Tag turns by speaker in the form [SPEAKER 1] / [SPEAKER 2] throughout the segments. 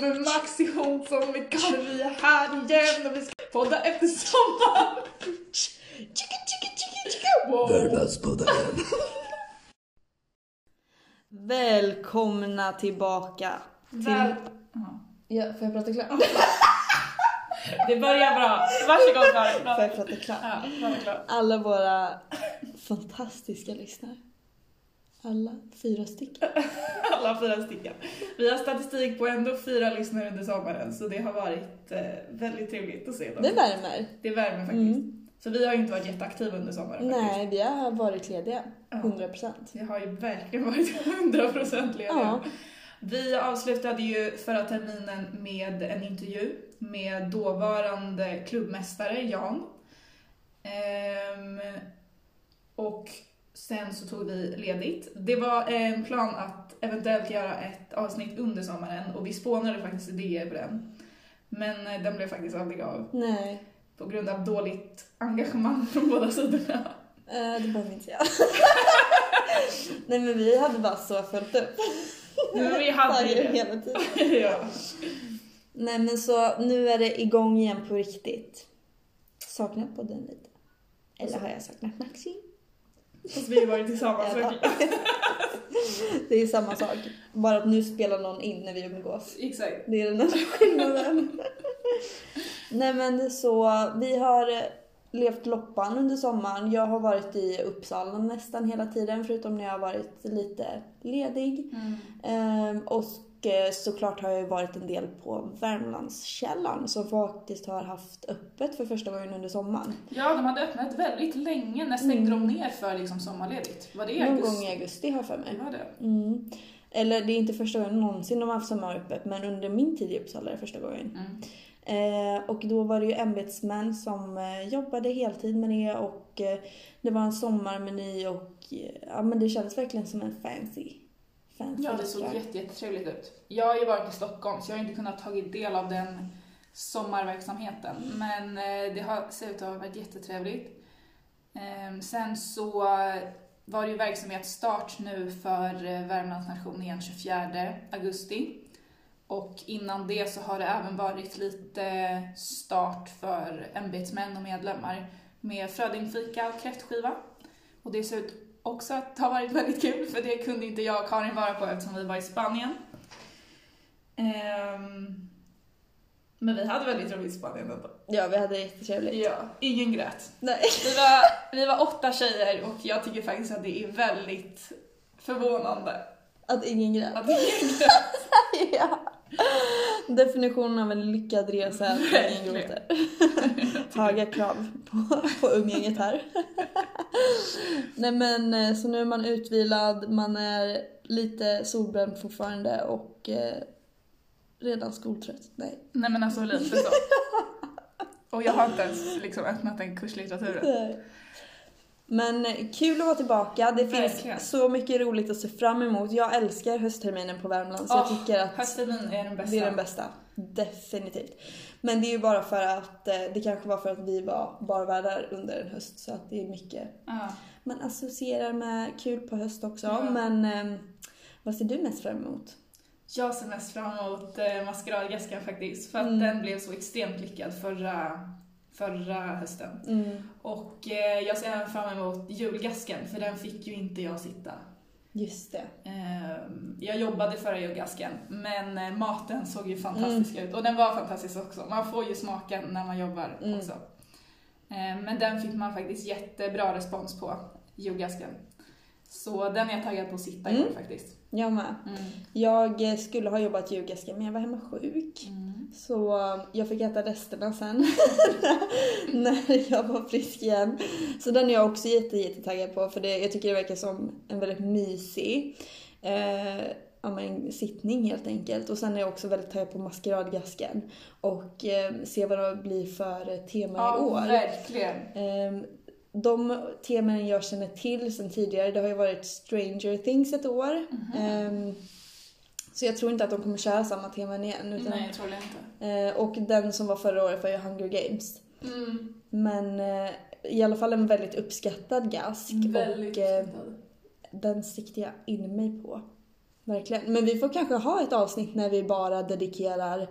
[SPEAKER 1] Det är jag som är Maxi Jonsson med Karin. Vi är här igen och vi ska podda efter sommaren. Chicka, chicka, chicka, chicka. Wow.
[SPEAKER 2] Värmlandspodden.
[SPEAKER 3] Välkomna tillbaka till...
[SPEAKER 1] Väl-
[SPEAKER 3] Ja, får jag prata klart?
[SPEAKER 1] Det börjar bra. Varsågod Karin.
[SPEAKER 3] Får jag prata klart?
[SPEAKER 1] Ja, prata klart.
[SPEAKER 3] Alla våra fantastiska lyssnare. Alla fyra stycken.
[SPEAKER 1] Alla fyra stycken. Vi har statistik på ändå fyra lyssnare under sommaren så det har varit eh, väldigt trevligt att se dem.
[SPEAKER 3] Det värmer.
[SPEAKER 1] Det värmer faktiskt.
[SPEAKER 3] Mm.
[SPEAKER 1] Så vi har ju inte varit jätteaktiva under sommaren faktiskt.
[SPEAKER 3] Nej, vi har varit lediga.
[SPEAKER 1] Ja.
[SPEAKER 3] 100 procent.
[SPEAKER 1] Vi har ju verkligen varit 100% lediga.
[SPEAKER 3] Ja.
[SPEAKER 1] Vi avslutade ju förra terminen med en intervju med dåvarande klubbmästare Jan. Ehm, och sen så tog vi ledigt. Det var en plan att eventuellt göra ett avsnitt under sommaren och vi spånade faktiskt idéer på den. Men eh, den blev faktiskt aldrig av
[SPEAKER 3] Nej,
[SPEAKER 1] på grund av dåligt engagemang från båda sidorna.
[SPEAKER 3] eh, det behöver inte jag. Nej men vi hade bara så fullt upp.
[SPEAKER 1] Men vi hade ju
[SPEAKER 3] hela tiden.
[SPEAKER 1] ja.
[SPEAKER 3] Nej men så nu är det igång igen på riktigt. Saknar podden lite? Eller har jag saknat Maxi?
[SPEAKER 1] Fast vi har varit tillsammans. Verkligen.
[SPEAKER 3] Det är samma sak. Bara att nu spelar någon in när vi umgås.
[SPEAKER 1] Exakt.
[SPEAKER 3] Det är den enda skillnaden. Nej men så, vi har levt loppan under sommaren. Jag har varit i Uppsala nästan hela tiden förutom när jag har varit lite ledig. Ehm, och eh, såklart har jag ju varit en del på Värmlandskällan som faktiskt har haft öppet för första gången under sommaren.
[SPEAKER 1] Ja, de hade öppnat väldigt länge. När stängde de ner för liksom sommarledigt? Var det i
[SPEAKER 3] Någon gång i augusti har jag för mig.
[SPEAKER 1] Var det.
[SPEAKER 3] Mm. Eller det är inte första gången någonsin de har haft sommaröppet men under min tid i Uppsala är det första gången.
[SPEAKER 1] Mm.
[SPEAKER 3] Eh, och då var det ju ämbetsmän som eh, jobbade heltid med det och eh, det var en sommarmeny och eh, ja men det kändes verkligen som en fancy, fancy
[SPEAKER 1] Ja, det såg jätte, jättetrevligt ut. Jag har ju varit i Stockholm så jag har inte kunnat tagit del av den sommarverksamheten. Men eh, det har ser ut att ha varit jättetrevligt. Ehm, Sen så var det ju verksamhetsstart nu för eh, Värmlands nation igen 24 augusti. Och innan det så har det även varit lite start för ämbetsmän och medlemmar med frödingfika och kräftskiva. Och det ser ut också att ha varit väldigt kul för det kunde inte jag och Karin vara på eftersom vi var i Spanien. Ehm, men vi hade väldigt roligt i Spanien ändå.
[SPEAKER 3] Ja, vi hade det jättetrevligt.
[SPEAKER 1] Ja, ingen grät.
[SPEAKER 3] Nej.
[SPEAKER 1] Vi var, vi var åtta tjejer och jag tycker faktiskt att det är väldigt förvånande
[SPEAKER 3] Att ingen grät.
[SPEAKER 1] att ingen grät.
[SPEAKER 3] ja. Definitionen av en lyckad resa är ingen gråter. Höga krav på, på umgänget här. Nej men eh, så nu är man utvilad, man är lite solbränd fortfarande och eh, redan skoltrött. Nej.
[SPEAKER 1] Nej men alltså lite så. Och jag har inte ens liksom öppnat den kurslitteraturen.
[SPEAKER 3] Men kul att vara tillbaka. Det
[SPEAKER 1] Verkligen.
[SPEAKER 3] finns så mycket roligt att se fram emot. Jag älskar höstterminen på Värmland så
[SPEAKER 1] Åh,
[SPEAKER 3] jag tycker att
[SPEAKER 1] Hösttermin är den bästa.
[SPEAKER 3] det är den bästa. Definitivt. Men det är ju bara för att eh, det kanske var för att vi var barvärdar under en höst så att det är mycket
[SPEAKER 1] Ja.
[SPEAKER 3] man associerar med kul på höst också.
[SPEAKER 1] Ja.
[SPEAKER 3] Men eh, vad ser du mest fram emot?
[SPEAKER 1] Jag ser mest fram emot eh, maskeradgäskan faktiskt, för att
[SPEAKER 3] Mm.
[SPEAKER 1] den blev så extremt lyckad förra, förra hösten.
[SPEAKER 3] Mm,
[SPEAKER 1] Och eh, jag ser även fram emot julgasken, för den fick ju inte jag sitta.
[SPEAKER 3] just det.
[SPEAKER 1] Eh, jag jobbade förra julgasken, men eh, maten såg ju fantastisk ut. Och den var fantastisk också. Man får ju smaka när man jobbar
[SPEAKER 3] Mm.
[SPEAKER 1] också. Eh, men den fick man faktiskt jättebra respons på, julgasken. Så den är jag taggad på att sitta i
[SPEAKER 3] Mm.
[SPEAKER 1] faktiskt.
[SPEAKER 3] Jag med.
[SPEAKER 1] Mm.
[SPEAKER 3] Jag eh, skulle ha jobbat julgaska men jag var hemma sjuk.
[SPEAKER 1] Mm.
[SPEAKER 3] Så eh, jag fick äta resterna sen när jag var frisk igen. Så den är jag också jätte, jättetaggad på för det, jag tycker det verkar som en väldigt mysig eh, ja, men, sittning helt enkelt. Och sen är jag också väldigt taggad på maskeradgasken och eh, se vad det blir för eh, tema i år.
[SPEAKER 1] Ja, verkligen.
[SPEAKER 3] Ehm, De teman jag känner till sen tidigare, det har ju varit Stranger Things ett år.
[SPEAKER 1] Mhm.
[SPEAKER 3] Ehm, Så jag tror inte att de kommer köra samma teman igen. Utan,
[SPEAKER 1] Nej, jag tror det inte.
[SPEAKER 3] eh, och den som var förra året var ju Hunger Games.
[SPEAKER 1] Mm.
[SPEAKER 3] Men eh, i alla fall en väldigt uppskattad gask.
[SPEAKER 1] Väldigt
[SPEAKER 3] och eh, den siktade jag in mig på. Verkligen. Men vi får kanske ha ett avsnitt när vi bara dedikerar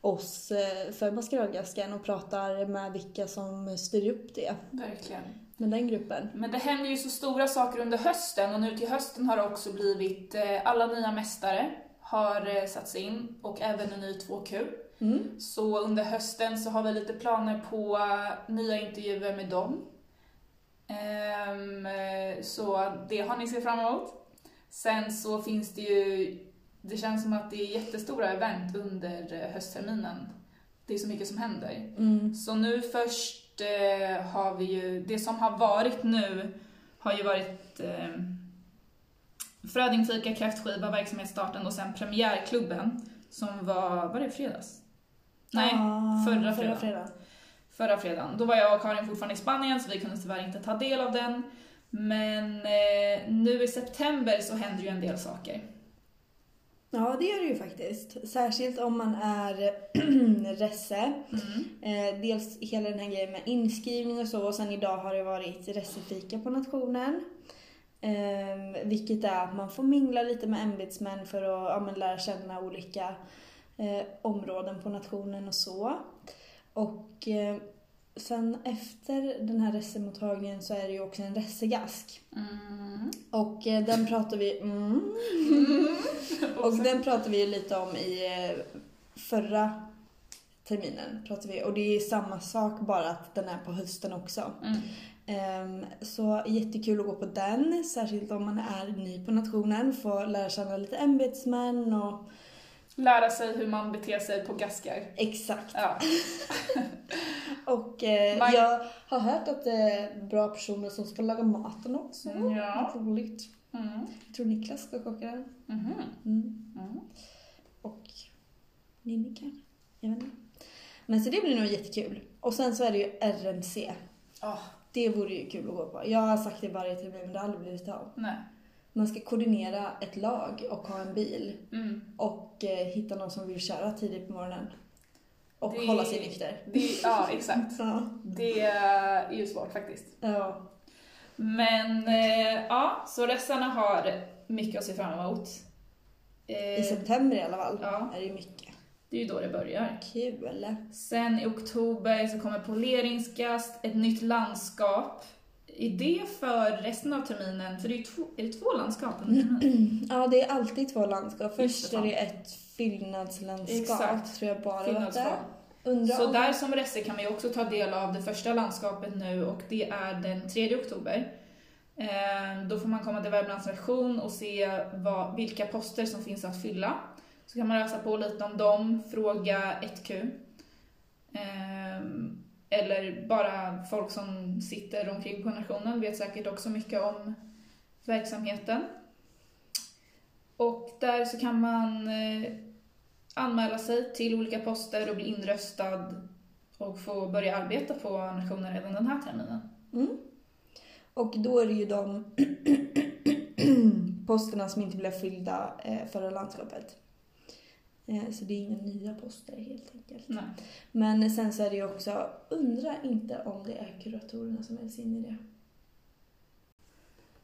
[SPEAKER 3] oss eh, för maskeradgasken och pratar med vilka som styr upp det
[SPEAKER 1] Verkligen.
[SPEAKER 3] med den gruppen.
[SPEAKER 1] Men det händer ju så stora saker under hösten och nu till hösten har det också blivit eh, alla nya mästare har eh, satts in och även en ny 2Q.
[SPEAKER 3] Mm.
[SPEAKER 1] Så under hösten så har vi lite planer på eh, nya intervjuer med dem. Ehm, eh, så det har ni sett fram emot. Sen så finns det ju, det känns som att det är jättestora event under höstterminen. Det är så mycket som händer.
[SPEAKER 3] Mm.
[SPEAKER 1] Så nu först har vi ju, det som har varit nu har ju varit eh, Frödingfika, kräftskiva, verksamhetsstarten och sen premiärklubben som var, var det fredags? Nej,
[SPEAKER 3] Ah,
[SPEAKER 1] förra
[SPEAKER 3] förra
[SPEAKER 1] fredagen.
[SPEAKER 3] fredagen.
[SPEAKER 1] förra fredagen. Då var jag och Karin fortfarande i Spanien så vi kunde tyvärr inte ta del av den. Men eh, nu i september så händer ju en del saker.
[SPEAKER 3] Ja, det gör det ju faktiskt. Särskilt om man är resse. Eh, dels hela den här grejen med inskrivning och så och sen idag har det varit resefika på nationen. Eh, vilket är att man får mingla lite med ämbetsmän för att ja, men lära känna olika eh, områden på nationen och så. Och eh, sen efter den här resemottagningen så är det ju också en resegask.
[SPEAKER 1] Mm.
[SPEAKER 3] Och eh, den pratar vi... Mm, och den pratade vi ju lite om i eh, förra terminen. Pratade vi, och det är samma sak bara att den är på hösten också.
[SPEAKER 1] Mm.
[SPEAKER 3] Ehm, så jättekul att gå på den, särskilt om man är ny på nationen. Få lära känna lite ämbetsmän och
[SPEAKER 1] Lära sig hur man beter sig på gaskar.
[SPEAKER 3] exakt.
[SPEAKER 1] Ja.
[SPEAKER 3] Och eh,
[SPEAKER 1] Man-
[SPEAKER 3] jag har hört att det är bra personer som ska laga maten också.
[SPEAKER 1] Ja.
[SPEAKER 3] Roligt.
[SPEAKER 1] Mm.
[SPEAKER 3] Jag tror Niklas ska koka den.
[SPEAKER 1] Mhm.
[SPEAKER 3] Mm.
[SPEAKER 1] Mm.
[SPEAKER 3] Och Ninni kanske? Jag vet inte. Men så det blir nog jättekul. Och sen så är det ju RMC.
[SPEAKER 1] Ah,
[SPEAKER 3] Det vore ju kul att gå på. Jag har sagt det varje termin men det har aldrig blivit av.
[SPEAKER 1] nej.
[SPEAKER 3] Man ska koordinera ett lag och ha en bil.
[SPEAKER 1] Mm.
[SPEAKER 3] Och eh, hitta någon som vill köra tidigt på morgonen. Och
[SPEAKER 1] Det-
[SPEAKER 3] hålla sig nykter.
[SPEAKER 1] Ja, exakt.
[SPEAKER 3] Ja.
[SPEAKER 1] Det är ju svårt faktiskt.
[SPEAKER 3] ja.
[SPEAKER 1] Men eh, ja, så resterna har mycket att se fram emot.
[SPEAKER 3] I
[SPEAKER 1] Eh,
[SPEAKER 3] september i alla fall
[SPEAKER 1] Ja.
[SPEAKER 3] är det mycket.
[SPEAKER 1] Det är ju då det börjar.
[SPEAKER 3] Kul.
[SPEAKER 1] Sen i oktober så kommer poleringsgast, ett nytt landskap. Är det för resten av terminen? För det är två, är det två landskap?
[SPEAKER 3] Ja, det är alltid två landskap. Först
[SPEAKER 1] det,
[SPEAKER 3] är det ett fyllnadslandskap,
[SPEAKER 1] Exakt.
[SPEAKER 3] tror jag bara. Undrar
[SPEAKER 1] Så
[SPEAKER 3] om-
[SPEAKER 1] där som resse kan man ju också ta del av det första landskapet nu och det är den 3 oktober. Eh, Då får man komma till Värmlands version och se vad, vilka poster som finns att fylla. Så kan man läsa på lite om dem, fråga 1Q. Eh, Eller bara folk som sitter omkring på nationen vet säkert också mycket om verksamheten. Och där så kan man eh, anmäla sig till olika poster och bli inröstad och få börja arbeta på nationen redan den här terminen.
[SPEAKER 3] Mm. Och då är det ju de posterna som inte blev fyllda eh, förra landskapet. Eh, så det är inga nya poster helt enkelt.
[SPEAKER 1] Nej.
[SPEAKER 3] Men sen så är det ju också, undra inte om det är kuratorerna som är in i det.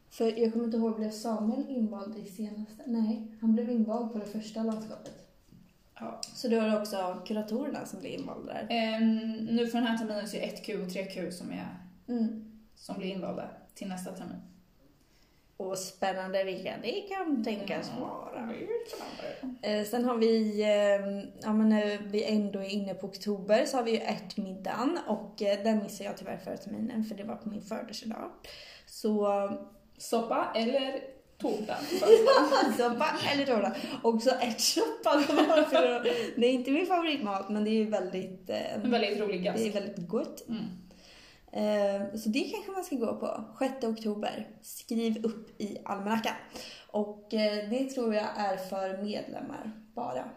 [SPEAKER 3] För jag kommer inte ihåg, blev Samuel invald i senaste? Nej, han blev invald på det första landskapet.
[SPEAKER 1] Ja.
[SPEAKER 3] Så då är det också kuratorerna som blir invalda där.
[SPEAKER 1] Ehm, nu för den här terminen så är det 1Q och 3Q som, är,
[SPEAKER 3] Mm.
[SPEAKER 1] som blir invalda till nästa termin.
[SPEAKER 3] Och spännande vilka det kan tänkas vara. Eh, sen har vi, eh, ja men när vi ändå är inne på oktober så har vi ju ärtmiddagen och eh, den missade jag tyvärr förra terminen för det var på min födelsedag. Så
[SPEAKER 1] Soppa eller tårta?
[SPEAKER 3] soppa eller tårta. Också ärtsoppa. Det är inte min favoritmat men det är ju väldigt,
[SPEAKER 1] En väldigt rolig
[SPEAKER 3] det är väldigt gott.
[SPEAKER 1] Mm.
[SPEAKER 3] Eh, Så det kanske man ska gå på. 6 oktober. Skriv upp i almanackan. Och eh, det tror jag är för medlemmar bara.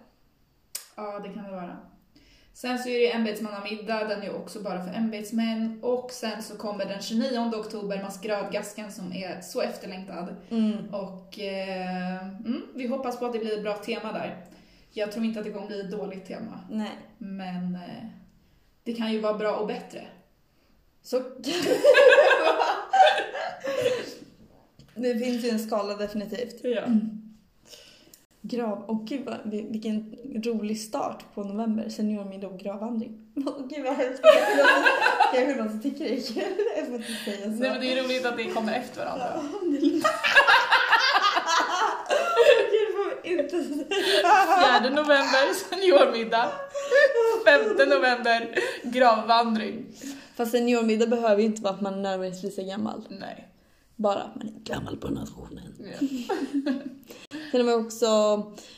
[SPEAKER 1] Ja, det kan det vara. Sen så är det ämbetsmannamiddag, den är också bara för ämbetsmän. Och sen så kommer den 29 oktober maskeradgasken som är så efterlängtad.
[SPEAKER 3] Mm.
[SPEAKER 1] Och eh, mm, vi hoppas på att det blir ett bra tema där. Jag tror inte att det kommer bli ett dåligt tema,
[SPEAKER 3] Nej.
[SPEAKER 1] men eh, det kan ju vara bra och bättre.
[SPEAKER 3] Så... det finns ju en skala definitivt.
[SPEAKER 1] Ja.
[SPEAKER 3] Grav... Åh gud vad, vil- vilken rolig start på november. Seniormiddag och gravvandring. Åh gud vad hemskt. Kanske någon som tycker det är kul. Jag får inte säga så.
[SPEAKER 1] Nej, men det är roligt att det kommer efter varandra.
[SPEAKER 3] Ja, det är- gud, får vi inte säga.
[SPEAKER 1] 4 november seniormiddag. 5 november gravvandring.
[SPEAKER 3] Fast seniormiddag behöver ju inte vara att man nödvändigtvis är gammal.
[SPEAKER 1] Nej.
[SPEAKER 3] Bara att man är gammal på nationen.
[SPEAKER 1] Ja.
[SPEAKER 3] Sen har vi också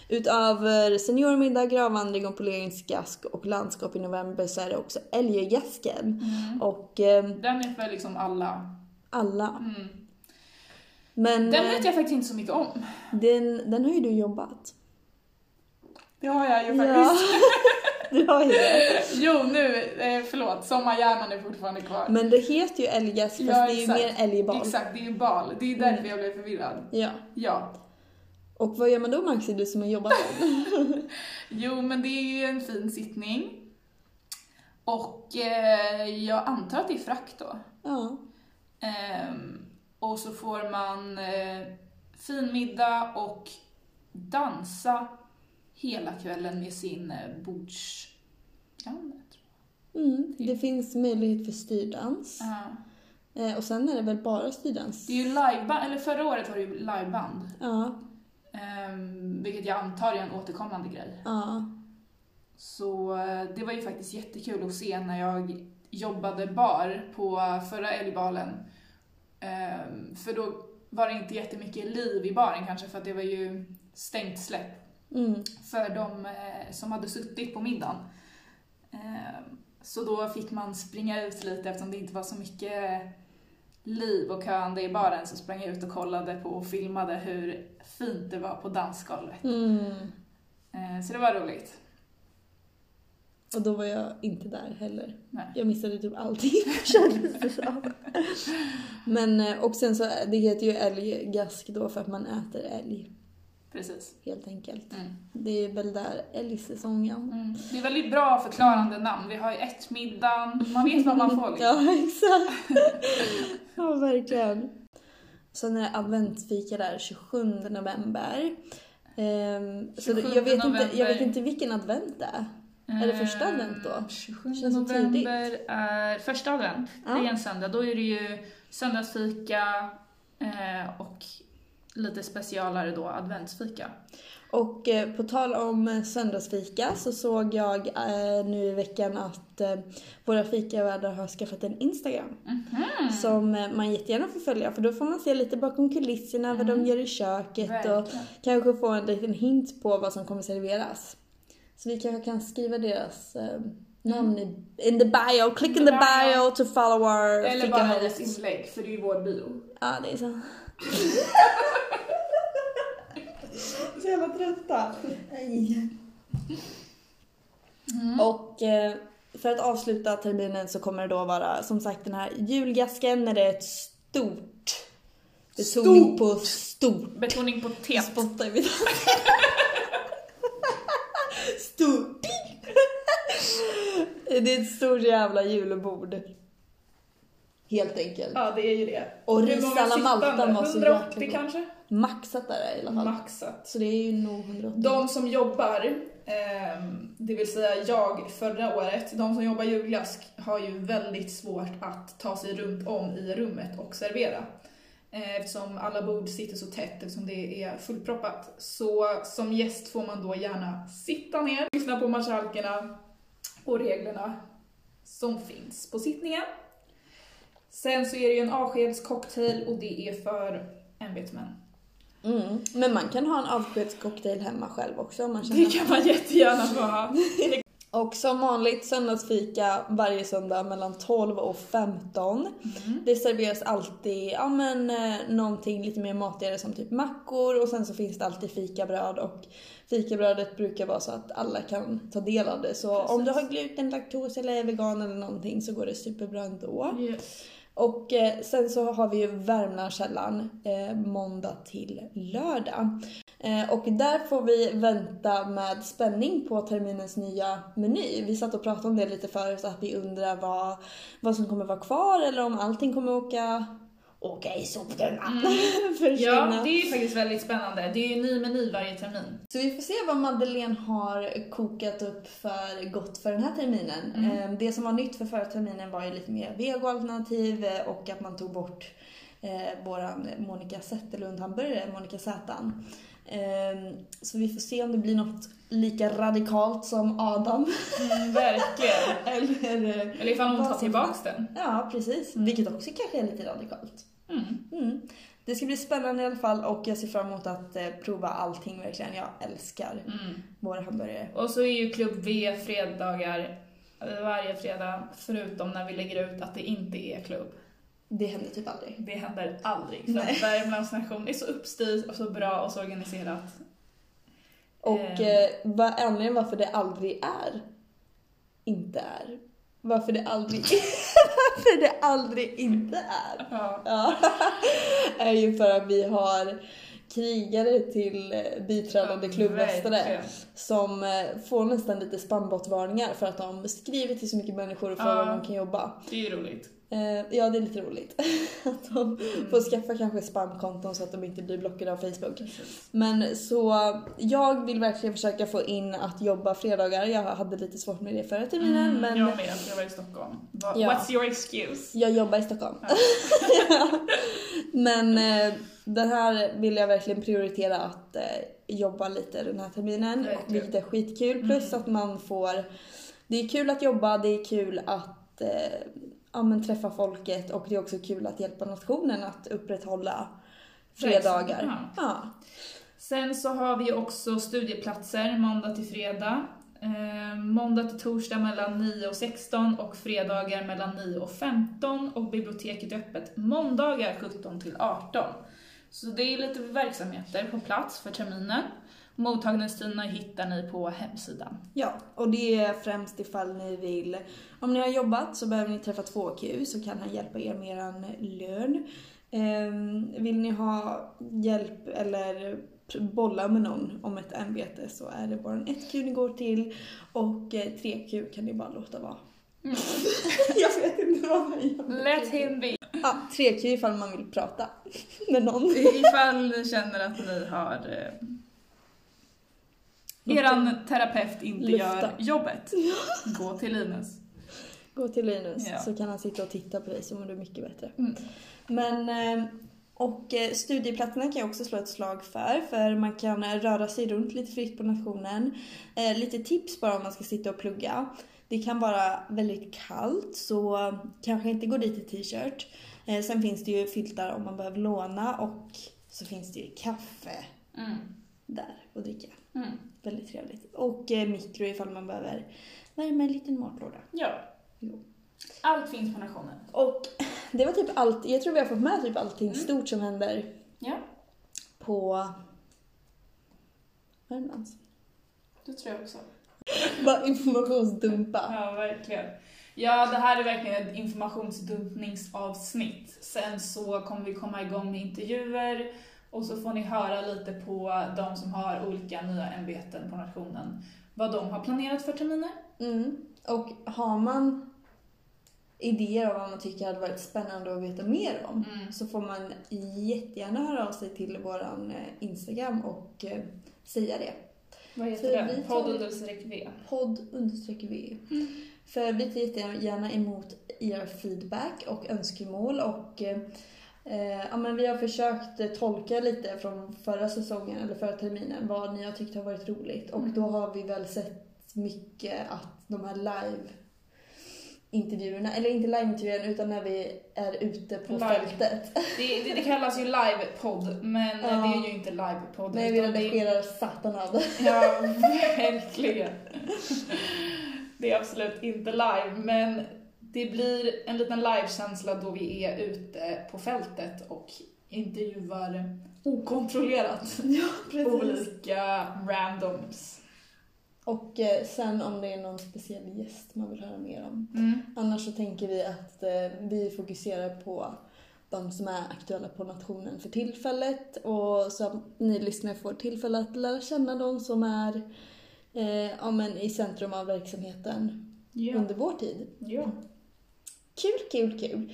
[SPEAKER 3] utöver seniormiddag, gravvandring och poleringsgask och landskap i november så är det också älggasken.
[SPEAKER 1] Mm.
[SPEAKER 3] Och eh,
[SPEAKER 1] Den är för liksom alla.
[SPEAKER 3] alla.
[SPEAKER 1] Mm.
[SPEAKER 3] Men
[SPEAKER 1] Den
[SPEAKER 3] eh,
[SPEAKER 1] vet jag faktiskt inte så mycket om.
[SPEAKER 3] den, den har ju du jobbat.
[SPEAKER 1] Det har jag ju
[SPEAKER 3] Ja,
[SPEAKER 1] faktiskt.
[SPEAKER 3] du har ju det.
[SPEAKER 1] Jo, nu, eh, förlåt, sommarhjärnan är fortfarande kvar.
[SPEAKER 3] Men det heter ju älggask fast
[SPEAKER 1] Ja,
[SPEAKER 3] det är ju mer älgbal.
[SPEAKER 1] Exakt, det är ju bal. Det är därför jag blev förvirrad.
[SPEAKER 3] Ja.
[SPEAKER 1] Ja.
[SPEAKER 3] Och vad gör man då Maxi, du som har jobbat?
[SPEAKER 1] Jo, men det är ju en fin sittning. Och eh, jag antar att det är frack då.
[SPEAKER 3] Ja.
[SPEAKER 1] Ehm, och så får man eh, fin middag och dansa hela kvällen med sin eh, bordsgranne.
[SPEAKER 3] Mm, det finns möjlighet för styrdans. Eh, och sen är det väl bara styrdans?
[SPEAKER 1] Det är ju liveband, eller förra året var det ju liveband.
[SPEAKER 3] Ja.
[SPEAKER 1] Um, vilket jag antar är en återkommande grej.
[SPEAKER 3] Ja.
[SPEAKER 1] Så eh, det var ju faktiskt jättekul att se när jag jobbade bar på förra älgbalen. Ehm, för då var det inte jättemycket liv i baren kanske för att det var ju stängt släpp
[SPEAKER 3] Mm.
[SPEAKER 1] för de eh, som hade suttit på middagen. Ehm, så då fick man springa ut lite eftersom det inte var så mycket liv och köande i baren så sprang jag ut och kollade på och filmade hur fint det var på dansgolvet.
[SPEAKER 3] Mm.
[SPEAKER 1] Ehm, så det var roligt.
[SPEAKER 3] Och då var jag inte där heller.
[SPEAKER 1] Nej.
[SPEAKER 3] Jag missade typ allting kändes det som. Men, eh, och sen så, det heter ju älggask då för att man äter älg.
[SPEAKER 1] Precis.
[SPEAKER 3] Helt enkelt.
[SPEAKER 1] Mm.
[SPEAKER 3] Det är väl där älgsäsongen.
[SPEAKER 1] Mm. Det är väldigt bra förklarande namn. Vi har ju ett middagen, man vet vad man får. Liksom.
[SPEAKER 3] Ja, exakt. ja, verkligen. Sen är det adventsfika där 27 november. Ehm, så det-
[SPEAKER 1] 27
[SPEAKER 3] jag, vet inte, jag
[SPEAKER 1] november.
[SPEAKER 3] vet inte vilken advent det är. Är det första advent då?
[SPEAKER 1] Ehm, 27
[SPEAKER 3] Känns så
[SPEAKER 1] november är första advent.
[SPEAKER 3] Ja.
[SPEAKER 1] Det är en söndag. Då är det ju söndagsfika eh, och lite specialare då adventsfika.
[SPEAKER 3] Och eh, på tal om eh, söndagsfika så såg jag eh, nu i veckan att eh, våra fikavärdar har skaffat en Instagram.
[SPEAKER 1] Mhm.
[SPEAKER 3] Som eh, man jättegärna får följa för då får man se lite bakom kulisserna vad de gör i köket och
[SPEAKER 1] Mm. Verkligen.
[SPEAKER 3] kanske få en liten hint på vad som kommer serveras. Så vi kanske kan skriva deras namn i in the bio, click in the bio to follow our
[SPEAKER 1] Eller bara ett inlägg, för det är ju vår bio.
[SPEAKER 3] Ja, det är så. Så jävla trötta.
[SPEAKER 1] Mm.
[SPEAKER 3] Och eh, för att avsluta terminen så kommer det då vara som sagt den här julgasken när det är ett stort betoning på stort.
[SPEAKER 1] Betoning på T.
[SPEAKER 3] Spotta i mitt Stort. det är ett stort jävla julbord. Helt enkelt.
[SPEAKER 1] Ja, det är ju det.
[SPEAKER 3] Och
[SPEAKER 1] Hur
[SPEAKER 3] ris
[SPEAKER 1] många
[SPEAKER 3] alla Malta var så
[SPEAKER 1] 180
[SPEAKER 3] jäkla god.
[SPEAKER 1] kanske?
[SPEAKER 3] Maxat är det i alla fall.
[SPEAKER 1] Maxat.
[SPEAKER 3] Så det är ju nog 180.
[SPEAKER 1] De som jobbar, ehm, det vill säga jag förra året, de som jobbar julglask har ju väldigt svårt att ta sig runt om i rummet och servera. Eh, Eftersom alla bord sitter så tätt eftersom det är fullproppat. Så som gäst får man då gärna sitta ner, lyssna på marskalkerna och reglerna som finns på sittningen. Sen så är det ju en avskedscocktail och det är för ämbetsmän.
[SPEAKER 3] Mm. Men man kan ha en avskedscocktail hemma själv också om man känner
[SPEAKER 1] Det kan man jättegärna få ha.
[SPEAKER 3] Och som vanligt söndagsfika varje söndag mellan 12 och 15.
[SPEAKER 1] Mm.
[SPEAKER 3] Det serveras alltid ja, men, eh, någonting lite mer matigare som typ mackor och sen så finns det alltid fikabröd och fikabrödet brukar vara så att alla kan ta del av det. Så
[SPEAKER 1] Precis.
[SPEAKER 3] om du har gluten, laktos eller är vegan eller någonting så går det superbra ändå.
[SPEAKER 1] Yes.
[SPEAKER 3] Och eh, sen så har vi ju Värmlandskällan eh, måndag till lördag. Eh, och där får vi vänta med spänning på terminens nya meny. Vi satt och pratade om det lite förut, att vi undrar vad, vad som kommer vara kvar eller om allting kommer åka åka i soptunnan.
[SPEAKER 1] Mm. Ja, det är ju faktiskt väldigt spännande. Det är ju ny meny varje termin.
[SPEAKER 3] Så vi får se vad Madeleine har kokat upp för gott för den här terminen.
[SPEAKER 1] Mm.
[SPEAKER 3] Eh, Det som var nytt för förra terminen var ju lite mer vegoalternativ eh, och att man tog bort eh, våran Monica Zetterlund-hamburgare, Monica Zätan. Eh, så vi får se om det blir något lika radikalt som Adam.
[SPEAKER 1] Mm, verkligen.
[SPEAKER 3] Eller, eh,
[SPEAKER 1] Eller ifall hon tar tillbaks den.
[SPEAKER 3] ja, precis.
[SPEAKER 1] Mm.
[SPEAKER 3] Vilket också kanske är lite radikalt.
[SPEAKER 1] Mm.
[SPEAKER 3] Mm. Det ska bli spännande i alla fall och jag ser fram emot att eh, prova allting verkligen. Jag älskar
[SPEAKER 1] Mm.
[SPEAKER 3] våra hamburgare.
[SPEAKER 1] Och så är ju Klubb V fredagar eh, varje fredag, förutom när vi lägger ut att det inte är klubb.
[SPEAKER 3] Det händer typ aldrig.
[SPEAKER 1] Det händer aldrig, för Värmlands nation är så uppstyrt och så bra och så organiserat.
[SPEAKER 3] Och eh, vad anledningen varför det aldrig är, inte är. Varför det aldrig, varför det aldrig inte är.
[SPEAKER 1] Ja.
[SPEAKER 3] Ja. är ju för att vi har krigare till biträdande klubbmästare
[SPEAKER 1] verkligen.
[SPEAKER 3] som eh, får nästan lite spambotvarningar för att de skriver till så mycket människor och frågar
[SPEAKER 1] Ja.
[SPEAKER 3] om de kan jobba.
[SPEAKER 1] Det är ju roligt.
[SPEAKER 3] Eh, ja, det är lite roligt. att de får skaffa kanske spamkonton så att de inte blir blockade av Facebook. Men så jag vill verkligen försöka få in att jobba fredagar. Jag hade lite svårt med det förra terminen
[SPEAKER 1] Mm,
[SPEAKER 3] men
[SPEAKER 1] Jag med, jag var i Stockholm. Va-
[SPEAKER 3] Ja.
[SPEAKER 1] What's your excuse?
[SPEAKER 3] jag jobbar i Stockholm.
[SPEAKER 1] Ja.
[SPEAKER 3] men eh, den här vill jag verkligen prioritera att eh, jobba lite den här terminen.
[SPEAKER 1] Verkligen.
[SPEAKER 3] Vilket är skitkul. Plus
[SPEAKER 1] Mm.
[SPEAKER 3] att man får... Det är kul att jobba, det är kul att eh, ja, men träffa folket och det är också kul att hjälpa nationen att upprätthålla fredagar.
[SPEAKER 1] Ja.
[SPEAKER 3] Ja.
[SPEAKER 1] Sen så har vi också studieplatser måndag till fredag. Eh, måndag till torsdag mellan 9 och 16 och fredagar mellan 9 och 15 och biblioteket är öppet måndagar 17 till 18. Så det är lite verksamheter på plats för terminen. Mottagningstiderna hittar ni på hemsidan.
[SPEAKER 3] Ja, och det är främst ifall ni vill, om ni har jobbat så behöver ni träffa 2Q så kan han hjälpa er med er lön. Ehm, vill ni ha hjälp eller bolla med någon om ett ämbete så är det bara en 1Q ni går till och eh, 3Q kan ni bara låta vara.
[SPEAKER 1] Mm.
[SPEAKER 3] Jag vet inte vad man gör.
[SPEAKER 1] Let him be!
[SPEAKER 3] Ja, 3Q ifall man vill prata med någon.
[SPEAKER 1] Ifall ni känner att ni har... Eran terapeut inte
[SPEAKER 3] Lufta.
[SPEAKER 1] gör jobbet, gå till Linus.
[SPEAKER 3] Gå till Linus
[SPEAKER 1] Ja.
[SPEAKER 3] så kan han sitta och titta på dig så mår du mycket bättre.
[SPEAKER 1] Mm.
[SPEAKER 3] Men, eh, och eh, studieplatserna kan jag också slå ett slag för, för man kan eh, röra sig runt lite fritt på nationen. Eh, Lite tips bara om man ska sitta och plugga. Det kan vara väldigt kallt så kanske inte gå dit i t-shirt. Sen finns det ju filtar om man behöver låna och så finns det ju kaffe
[SPEAKER 1] Mm.
[SPEAKER 3] där att dricka.
[SPEAKER 1] Mm.
[SPEAKER 3] Väldigt trevligt. Och eh, mikro ifall man behöver värma en liten matlåda.
[SPEAKER 1] Ja.
[SPEAKER 3] Jo.
[SPEAKER 1] Allt finns på nationen.
[SPEAKER 3] Och det var typ allt, jag tror vi har fått med typ allting
[SPEAKER 1] Mm.
[SPEAKER 3] stort som händer
[SPEAKER 1] Ja,
[SPEAKER 3] på Värmlands.
[SPEAKER 1] det tror jag också.
[SPEAKER 3] Bara informationsdumpa.
[SPEAKER 1] Ja, verkligen. Ja, det här är verkligen ett informationsdumpningsavsnitt. Sen så kommer vi komma igång med intervjuer och så får ni höra lite på de som har olika nya ämbeten på nationen, vad de har planerat för terminer.
[SPEAKER 3] Mm. Och har man idéer om vad man tycker hade varit spännande att veta mer om
[SPEAKER 1] Mm.
[SPEAKER 3] så får man jättegärna höra av sig till våran eh, Instagram och eh, säga det.
[SPEAKER 1] Vad
[SPEAKER 3] För
[SPEAKER 1] heter
[SPEAKER 3] vi
[SPEAKER 1] den? Podd understreck V.
[SPEAKER 3] Podd understreck V.
[SPEAKER 1] Mm.
[SPEAKER 3] För vi tar jättegärna emot er feedback och önskemål och eh, eh, ja, men vi har försökt eh, tolka lite från förra säsongen eller förra terminen vad ni har tyckt har varit roligt och
[SPEAKER 1] Mm.
[SPEAKER 3] då har vi väl sett mycket att de här live intervjuerna, eller inte live-intervjuerna utan när vi är ute på
[SPEAKER 1] Live.
[SPEAKER 3] fältet.
[SPEAKER 1] Det, det, det kallas ju livepodd, men
[SPEAKER 3] Ja.
[SPEAKER 1] det är ju inte livepodd.
[SPEAKER 3] När vi
[SPEAKER 1] utan det-
[SPEAKER 3] redigerar satan av det.
[SPEAKER 1] Ja, verkligen. Det är absolut inte live, men det blir en liten livekänsla då vi är ute på fältet och intervjuar okontrollerat
[SPEAKER 3] Ja,
[SPEAKER 1] olika randoms.
[SPEAKER 3] Och eh, sen om det är någon speciell gäst man vill höra mer om.
[SPEAKER 1] Mm.
[SPEAKER 3] Annars så tänker vi att eh, vi fokuserar på de som är aktuella på nationen för tillfället och så att ni lyssnare får tillfälle att lära känna de som är eh, ja, men i centrum av verksamheten
[SPEAKER 1] Ja.
[SPEAKER 3] under vår tid.
[SPEAKER 1] ja.
[SPEAKER 3] Kul, kul, kul!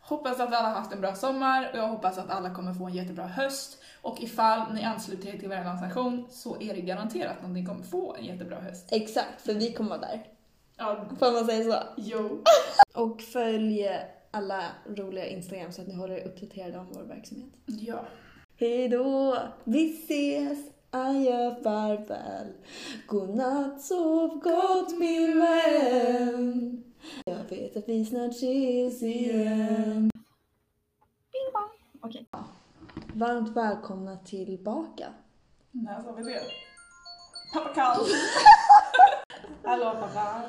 [SPEAKER 1] Hoppas att alla har haft en bra sommar och jag hoppas att alla kommer få en jättebra höst. Och ifall ni ansluter er till vår organisation så är det garanterat att ni kommer få en jättebra höst.
[SPEAKER 3] Exakt, för vi kommer vara där.
[SPEAKER 1] Ja,
[SPEAKER 3] Får man säga så?
[SPEAKER 1] jo.
[SPEAKER 3] Och följ alla roliga Instagram så att ni håller er uppdaterade om vår verksamhet.
[SPEAKER 1] Ja.
[SPEAKER 3] Hejdå, vi ses, adjö, farväl. Godnatt, sov gott min vän. Jag vet att vi snart ses igen. Bing bong. Okej. Varmt välkomna tillbaka.
[SPEAKER 1] När sa vi det? Pappa Karl! Hallå pappa!